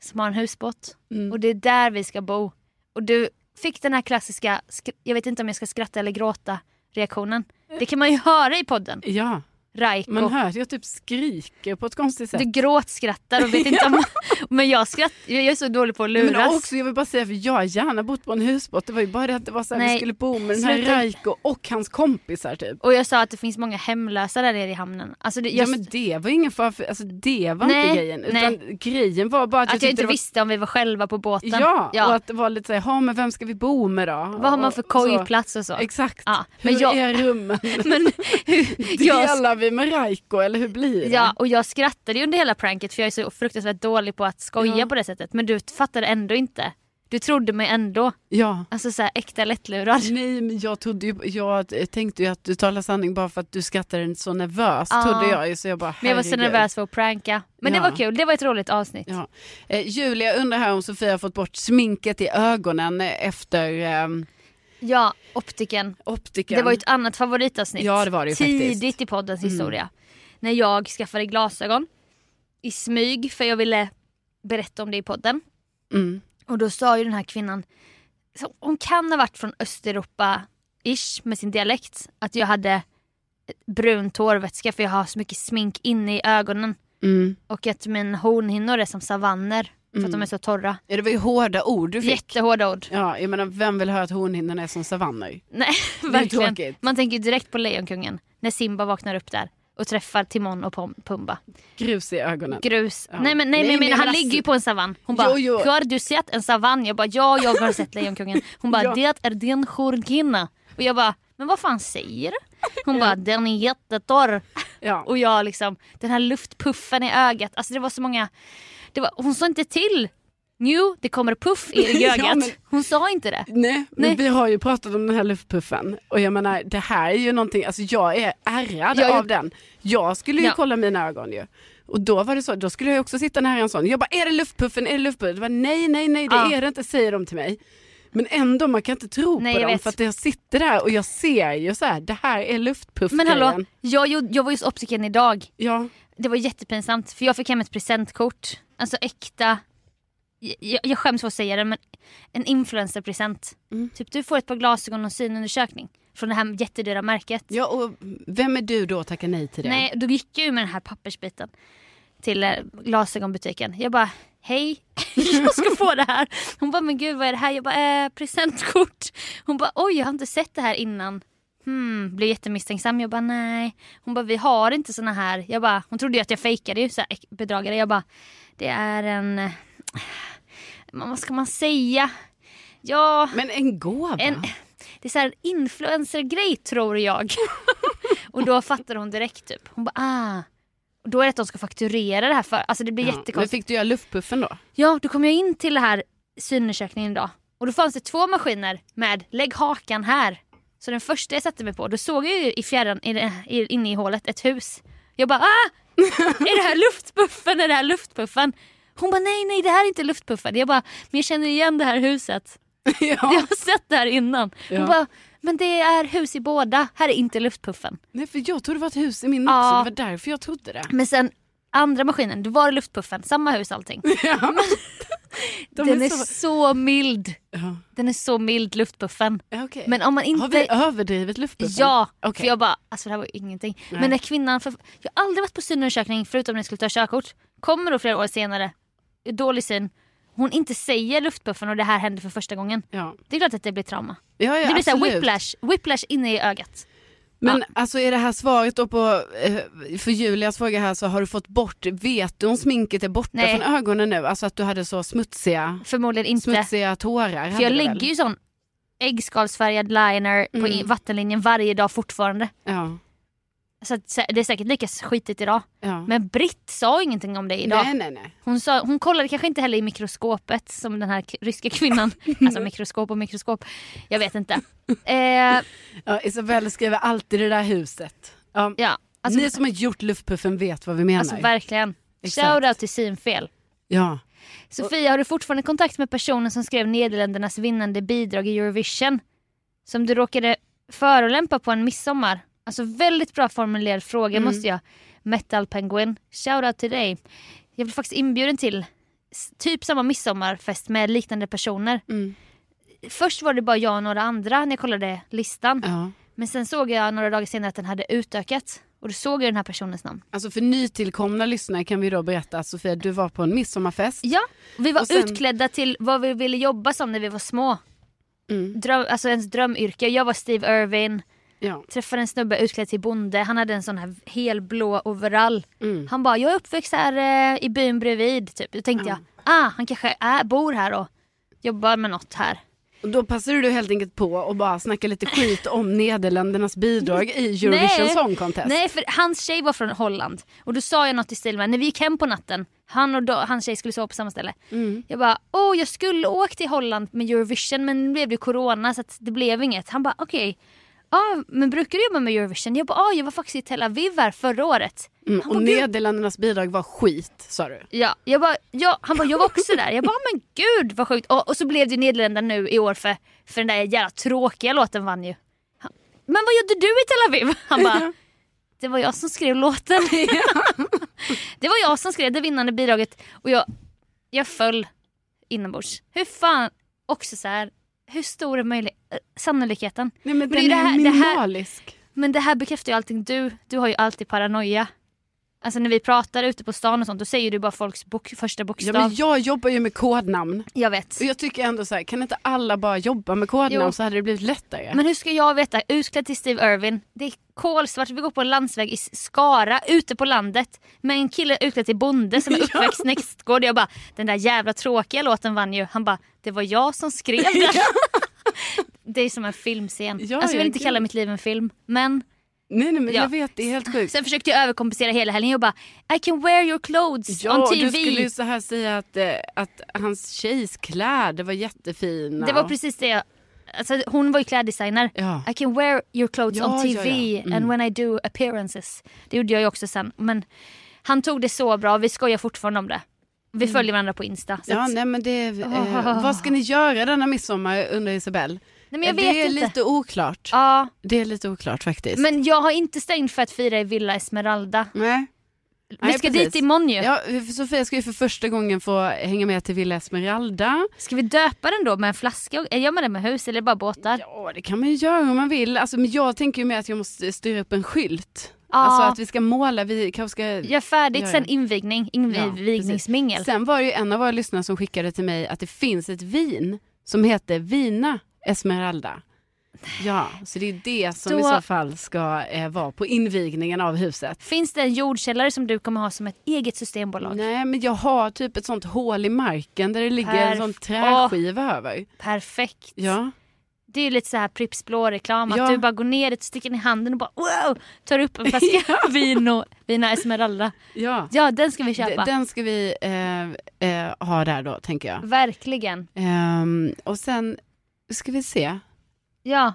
som har en husbåt. Mm. Och det är där vi ska bo. Och du fick den här klassiska, sk- jag vet inte om jag ska skratta eller gråta reaktionen. Det kan man ju höra i podden. ja, Raiko. man hör att jag typ skriker på ett konstigt sätt. Du gråtskrattar och vet inte om... Men jag skrattar, jag är så dålig på att luras. Men också, jag vill bara säga, för jag har gärna bott på en husbåt. Det var ju bara det att det var så här, vi Nej, skulle bo med den här sluta. Raiko och hans kompisar typ. Och jag sa att det finns många hemlösa där nere i hamnen. Alltså det, Ja jag, men det var ingen fara för, alltså det var Nej, inte grejen. Utan nej. grejen var bara att, att jag tyckte inte var... visste om vi var själva på båten. Ja, Ja. och att det var lite såhär, ja men vem ska vi bo med då? Vad har man för kojplats och så? Exakt. Ja, Hur men jag- är rummen? Men jag, Delar vi med Raiko eller hur blir det? ja, och jag skrattade ju under hela pranket för jag är så fruktansvärt dålig på att skoja Ja. på det sättet. Men du fattade ändå inte. Du trodde mig ändå. ja. Alltså så här, äkta lättlurad. Nej men jag trodde ju, jag tänkte ju att du talar sanning bara för att du skrattade så nervöst Ja. trodde jag ju så jag bara Men jag var så nervös för att pranka. Men det Ja. var kul, det var ett roligt avsnitt. Ja. Eh, Julia undrar här om Sofia fått bort sminket i ögonen efter eh, Ja, optiken. optiken. Det var ju ett annat favoritavsnitt. Ja, det var det ju Tidigt faktiskt. i poddens Mm. historia. När jag skaffade glasögon i smyg för jag ville berätta om det i podden. mm. Och då sa ju den här kvinnan, hon kan ha varit från Östeuropa-ish med sin dialekt, att jag hade ett brunt hårvätska för jag har så mycket smink inne i ögonen. Mm. Och att min hornhinnor är som savanner för att de är så torra. Ja, det var ju hårda ord du fick. Jättehårda ord. Ja, jag menar, vem vill höra att hornhinnorna är som savanner? Nej, verkligen. Man tänker direkt på Lejonkungen när Simba vaknar upp där och träffar Timon och Pumba. Grus i ögonen. Grus. Ja. Nej men, nej, Nej, men men han ligger ju på en savann. Hon bara, har du sett en savann? Jag bara, ja jag har sett Lejonkungen. Hon bara, Ja. det är din hornhinna. Och jag bara, men vad fan säger du? Hon bara, den är jättetorr. Ja. Och jag liksom, den här luftpuffen i ögat. Alltså det var så många, det var, hon sa inte till. Jo, det kommer puff i Ja, ögat. men- Hon sa inte det. Nej, men Nej. vi har ju pratat om den här luftpuffen och jag menar det här är ju någonting, alltså jag är ärrad Jag av den. Jag skulle ju Ja. kolla mina ögon ju. Och då var det så, då skulle jag också sitta nära en sån. Jag bara, är det luftpuffen? Är det luftpuffen? Det var, nej, nej, nej, det Ja. är det inte, säger de till mig. Men ändå, man kan inte tro Nej, på dem vet. för att jag sitter där och jag ser ju så här, det här är luftpuff Men hallå, jag, jag var hos optiken idag. Ja, Det var jättepinsamt för jag fick hem ett presentkort. Alltså äkta, jag, jag skäms för att säga det men en influencerpresent. Mm. Typ du får ett par glasögon och synundersökning från det här jättedyra märket. ja, och vem är du då att tacka nej till det? Nej, då gick jag ju med den här pappersbiten till eh, glasögonbutiken. Jag bara, hej, jag ska få det här. Hon bara, men gud vad är det här? Jag bara, eh, presentkort. Hon bara, oj jag har inte sett det här innan. Hmm, blev jättemisstänksam. Jag bara, nej. Hon bara, vi har inte såna här. Jag bara, hon trodde ju att jag fejkade ju, så här, bedragare. Jag bara, det är en, eh, vad ska man säga? Ja, Men en gåva? en, det är så här influencer-grej tror jag. och då fattar hon direkt typ. Hon bara ah. Då är det att de ska fakturera det här för, alltså det blir Ja, Men jättekonstigt. fick du göra luftpuffen då? Ja, då kom jag in till det här synundersökningen idag. Och då fanns det två maskiner med lägg hakan här. Så den första jag satte mig på, då såg jag ju i fjärran, i i, inne i hålet, ett hus. Jag bara ah! Är det här luftpuffen? Är det här luftpuffen? Hon bara nej nej det här är inte luftpuffen. Jag bara men jag känner igen det här huset. ja. Jag har sett det här innan. Hon Ja. bara, men det är hus i båda, här är inte luftpuffen. Nej, för jag trodde det var ett hus i min Ja. också, det var därför jag trodde det. Men sen andra maskinen, då var det luftpuffen, samma hus allting. Ja. De Den är så- så mild. Ja. Den är så mild, luftpuffen. Ja, okej. Men om man inte... Har vi överdrivit luftpuffen? Ja, Okej. för jag bara, alltså det här var ingenting. Nej. Men när kvinnan, för, jag har aldrig varit på synundersökning förutom när jag skulle ta körkort. Kommer då flera år senare, dålig syn. Hon inte säger luftpuffen och det här händer för första gången. Ja. Det är klart att det blir trauma. Ja, ja, det blir absolut. whiplash, whiplash inne i ögat. Men alltså är det här svaret då på, eh, för Julias fråga här så har du fått bort, vet du om sminket är borta Nej. från ögonen nu? Alltså att du hade så smutsiga, Förmodligen inte. smutsiga tårar? För jag lägger ju sån äggskalsfärgad liner på Mm. i- vattenlinjen varje dag fortfarande. Ja, Så att, det är säkert lika skitigt idag. ja. Men Britt sa ingenting om det idag. Nej, nej, nej. Hon, sa, hon kollade kanske inte heller i mikroskopet som den här ryska kvinnan. alltså mikroskop och mikroskop. Jag vet inte. Eh, Ja, Isabelle skriver alltid det där huset. Ja. ja, alltså, Ni som har gjort luftpuffen vet vad vi menar. alltså verkligen. Exakt. Shoutout till synfel. ja. Sofia, har du fortfarande kontakt med personen som skrev Nederländernas vinnande bidrag i Eurovision? Som du råkade förolämpa på en midsommar? Alltså väldigt bra formulerad fråga Mm. måste jag. Metal Penguin, shoutout till dig. Jag blev faktiskt inbjuden till typ samma midsommarfest med liknande personer. Mm. Först var det bara jag och några andra när jag kollade listan. ja. Men sen såg jag några dagar senare att den hade utökats. Och då såg jag den här personens namn. Alltså för nytillkomna lyssnare kan vi då berätta att Sofia du var på en midsommarfest. Ja, vi var sen- utklädda till vad vi ville jobba som när vi var små. Mm. Dröm, alltså ens drömyrke. Jag var Steve Irwin, Ja. träffade en snubbe utklädd till bonde. Han hade en sån här helblå overall. Mm. Han bara, jag är uppväxt här eh, i byn bredvid. Typ. Då tänkte jag, ah han kanske är, bor här och jobbar med något här. Och då passade du helt enkelt på och bara snacka lite skit om Nederländernas bidrag i Eurovision Nej. Song Contest. Nej för hans tjej var från Holland. Och då sa jag något i stil med, när vi gick hem på natten, han och då, hans tjej skulle sova på samma ställe. Mm. Jag bara, åh jag skulle åka till Holland med Eurovision men nu blev det corona så att det blev inget. Han bara, okej. Ja men brukar du jobba med Eurovision? Jag bara, ja jag var faktiskt i Tel Aviv här förra året. Mm. Och bara. Nederländernas bidrag var skit sa du. Ja, jag bara, ja, han bara, jag var också där. Jag bara, men gud vad sjukt. Och, och så blev det Nederländerna nu i år för, för den där jävla tråkiga låten vann ju. Han, men vad gjorde du i Tel Aviv? Han bara, det var jag som skrev låten. det var jag som skrev det vinnande bidraget och jag, jag föll inombords. Hur fan, också så här, hur stor är möjlig, eh, sannolikheten? Nej men den det är här- det här- minimalisk. Men det här bekräftar ju allting du, du har ju alltid paranoia. Alltså när vi pratar ute på stan och sånt då säger du bara folks bok, första Ja, bokstav. men jag jobbar ju med kodnamn. Jag vet. Och jag tycker ändå så här, kan inte alla bara jobba med kodnamn Jo. så hade det blivit lättare. Men hur ska jag veta? Utklädd till Steve Irwin. Det är kolsvart. Vi går på en landsväg i Skara ute på landet med en kille utklädd till bonde som är uppväxt nästgård. Jag bara, den där jävla tråkiga låten vann ju. Han bara, det var jag som skrev den. det är som en filmscen. Ja, alltså jag ja, vill inte kalla mitt liv en film. Men nej nej men Ja. jag vet, det är helt sjukt. sen försökte jag överkompensera hela helgen. Jag bara, I can wear your clothes Ja, on och TV. du skulle ju så här säga att, eh, att hans tjejs kläder var jättefina. Det var precis det jag... Alltså, hon var ju kläddesigner. Ja. I can wear your clothes Ja, on TV ja. Mm. and when I do appearances. Det gjorde jag ju också sen. Men han tog det så bra, vi skojar fortfarande om det. Vi följer varandra på Insta. Mm. Ja, att, nej men det, eh, Åh. vad ska ni göra denna midsommar undrar Isabelle? Nej, men jag det vet är inte. lite oklart. Ja, Det är lite oklart faktiskt. men jag har inte stängt för att fira i Villa Esmeralda. Nej. Vi Nej, ska precis. dit imorgon ju. Ja, Sofia ska ju för första gången få hänga med till Villa Esmeralda. Ska vi döpa den då med en flaska? Gör man det med hus eller bara båtar? Ja, det kan man ju göra om man vill. Alltså, men jag tänker ju mer att jag måste styra upp en skylt. Ja. Alltså att vi ska måla, vi kanske ska... Gör färdigt, Gör sen det. invigning, invigningsmingel. Sen var det ju en av våra lyssnare som skickade till mig att det finns ett vin som heter Vina Esmeralda. Ja, så det är det som Då- i så fall ska eh, vara på invigningen av huset. Finns det en jordkällare som du kommer ha som ett eget systembolag? Nej, men jag har typ ett sånt hål i marken där det ligger en Perf- sån träskiva över. Perfekt. Ja, Det är ju lite så här Pripps blå-reklam. Att Ja. du bara går ner, sticker den i handen och bara wow! Tar upp en flaska vin och Vina Esmeralda. ja. Ja, den ska vi köpa. Den ska vi eh, eh, ha där då, tänker jag. Verkligen. Ehm, och sen ska vi se. Ja.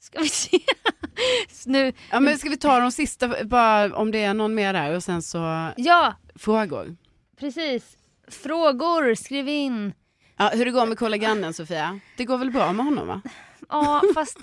Ska vi se. Nu, Ja, men ska vi ta de sista, bara om det är någon mer där och sen så ja, frågor. precis. Frågor, skriv in. Ja, hur det går med kollagrannen Sofia? Det går väl bra med honom va? Ja, fast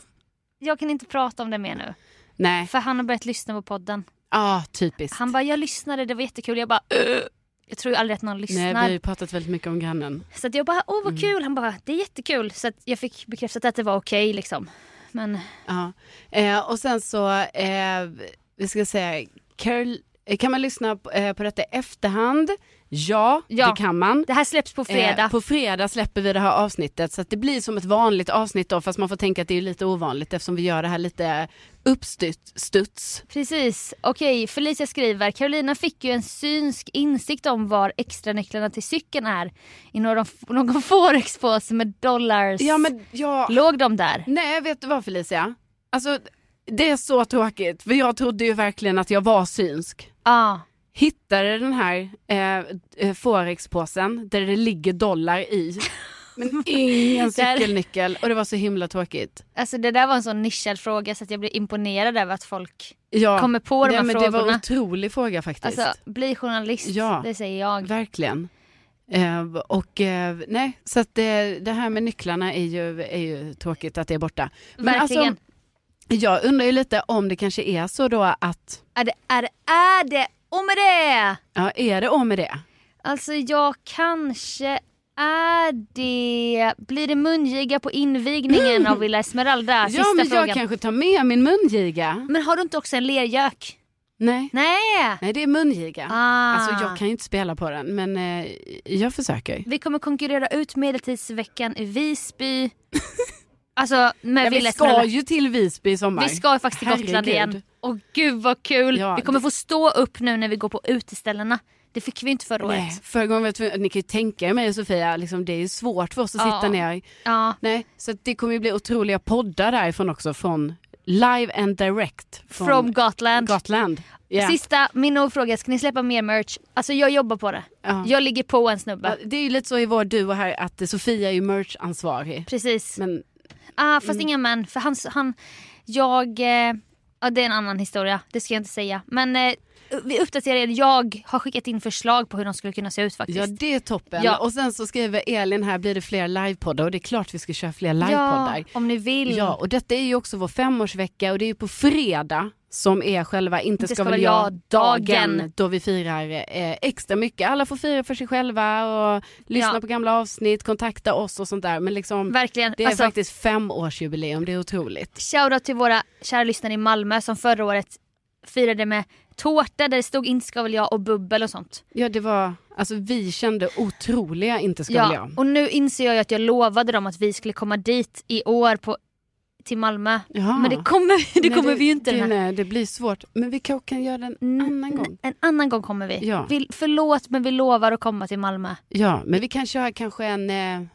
jag kan inte prata om det mer nu. Nej, För han har börjat lyssna på podden. ja typiskt. Han bara, jag lyssnade, det var jättekul. Jag bara, "Ugh." Jag tror aldrig att någon Nej, lyssnar. vi har ju pratat väldigt mycket om grannen. Så att jag bara, åh Mm. vad kul. Han bara, det är jättekul. Så att jag fick bekräftat att det var okej liksom. Men Ja. Eh, och sen så, eh, vi ska säga, Carol, eh, kan man lyssna på, eh, på detta i efterhand? Ja, Ja. det kan man. det här släpps på fredag. Eh, på fredag släpper vi det här avsnittet så det blir som ett vanligt avsnitt då fast man får tänka att det är lite ovanligt eftersom vi gör det här lite uppstuds. Precis. Okej, Felicia skriver, Carolina fick ju en synsk insikt om var extranycklarna till cykeln är i någon, någon forexpåse med dollars. Ja men ja, Låg de där? nej vet du vad Felicia? Alltså det är så tråkigt för jag trodde ju verkligen att jag var synsk. Ja. Hittade den här eh, eh, forexpåsen där det ligger dollar i. Men ingen cykelnyckel och det var så himla tråkigt. Alltså det där var en sån nischad fråga så att jag blir imponerad över att folk Ja, kommer på de här men det var en frågorna. otrolig fråga faktiskt. Alltså bli journalist, Ja. det säger jag. Verkligen. Eh, och eh, nej, så att det, det här med nycklarna är ju, är ju tråkigt att det är borta. Men Verkligen. alltså, jag undrar ju lite om det kanske är så då att, Är det, är det, är det, och med det! ja är det om med det? Alltså jag kanske är det, blir det mungiga på invigningen av Villa Esmeralda? Sista ja men frågan. jag kanske tar med min mungiga. Men har du inte också en lergök? Nej. Nej! Nej det är mungiga. Ah. Alltså jag kan ju inte spela på den men eh, jag försöker. Vi kommer konkurrera ut medeltidsveckan i Visby. alltså med Ja, vi ska ju till Visby i sommar. Vi ska ju faktiskt till Gotland Herregud. igen. Och gud vad kul! Ja, vi kommer det- få stå upp nu när vi går på uteställena. Det fick vi inte förra Nej, året. förra gången var jag tvungen, ni kan ju tänka er mig och Sofia, liksom, det är ju svårt för oss att Ja. sitta ner. Ja. Nej, så det kommer ju bli otroliga poddar därifrån också från live and direct från From Gotland. Gotland. Ja. Sista, min fråga, ska ni släppa mer merch? Alltså jag jobbar på det. Ja. Jag ligger på en snubbe. Ja, Det är ju lite så i vår duo här att Sofia är ju merch-ansvarig. Precis. Men ah, fast Mm. inga män. För han, han jag, eh, ja det är en annan historia. Det ska jag inte säga. Men eh, vi uppdaterade, jag har skickat in förslag på hur de skulle kunna se ut faktiskt. ja, det är toppen. Ja. Och sen så skriver Elin här, blir det fler livepoddar? Och det är klart vi ska köra fler livepoddar. Ja, om ni vill. Ja, och detta är ju också vår femårsvecka och det är ju på fredag som är själva Inte ska, väl jag dagen dagen. då vi firar eh, extra mycket. Alla får fira för sig själva och lyssna Ja. på gamla avsnitt, kontakta oss och sånt där. Men liksom, Verkligen. det är Alltså, faktiskt femårsjubileum, det är otroligt. Shoutout till våra kära lyssnare i Malmö som förra året firade med tårta där det stod inte ska väl jag och bubbel och sånt. Ja det var, alltså vi kände otroliga Inte ska väl jag. och nu inser jag att jag lovade dem att vi skulle komma dit i år på, till Malmö. Jaha. Men det kommer, det Nej, kommer vi ju inte det, nej, det blir svårt. Men vi kanske kan göra det en Mm, annan gång. En annan gång kommer vi. Ja. vi. Förlåt men vi lovar att komma till Malmö. Ja, men vi kan köra kanske en, eh,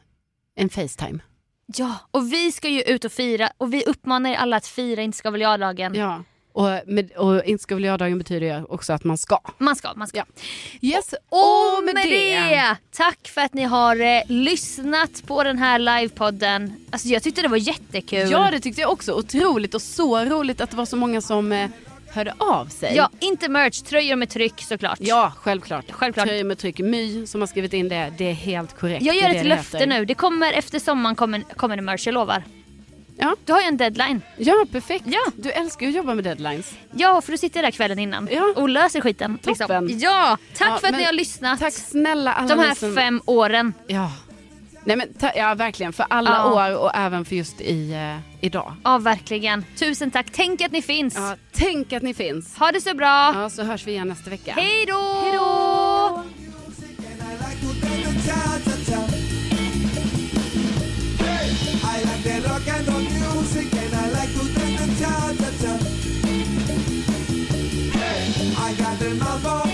en Facetime. Ja, och vi ska ju ut och fira och vi uppmanar er alla att fira Inte ska väl jag-dagen. Ja. Och, med, och inte ska väl jag-dagen betyder ju också att man ska. Man ska, man ska. Ja. Yes, Och med det. tack för att ni har eh, lyssnat på den här livepodden. Alltså jag tyckte det var jättekul. Ja det tyckte jag också. Otroligt och så roligt att det var så många som eh, hörde av sig. ja, inte merch, tröjor med tryck såklart. Ja, självklart. Självklart. Tröjor med tryck. My som har skrivit in det, det är helt korrekt. Jag Det gör ett det löfte nu. Det kommer efter sommaren kommer, kommer det merch, jag lovar. Ja. Du har ju en deadline. Ja, perfekt. Ja. Du älskar ju att jobba med deadlines. Ja, för du sitter där kvällen innan Ja. och löser skiten. Toppen. Liksom. Ja, tack Ja, för att ni har lyssnat. Tack snälla alla De här som... fem åren. Ja. Nej men ja verkligen för alla Ja. år och även för just i, eh, idag. Ja, verkligen. Tusen tack. Tänk att ni finns. Ja, tänk att ni finns. Ha det så bra. Ja, så hörs vi igen nästa vecka. Hej då! Hej då! I like the rock and roll cha-cha-cha. I got the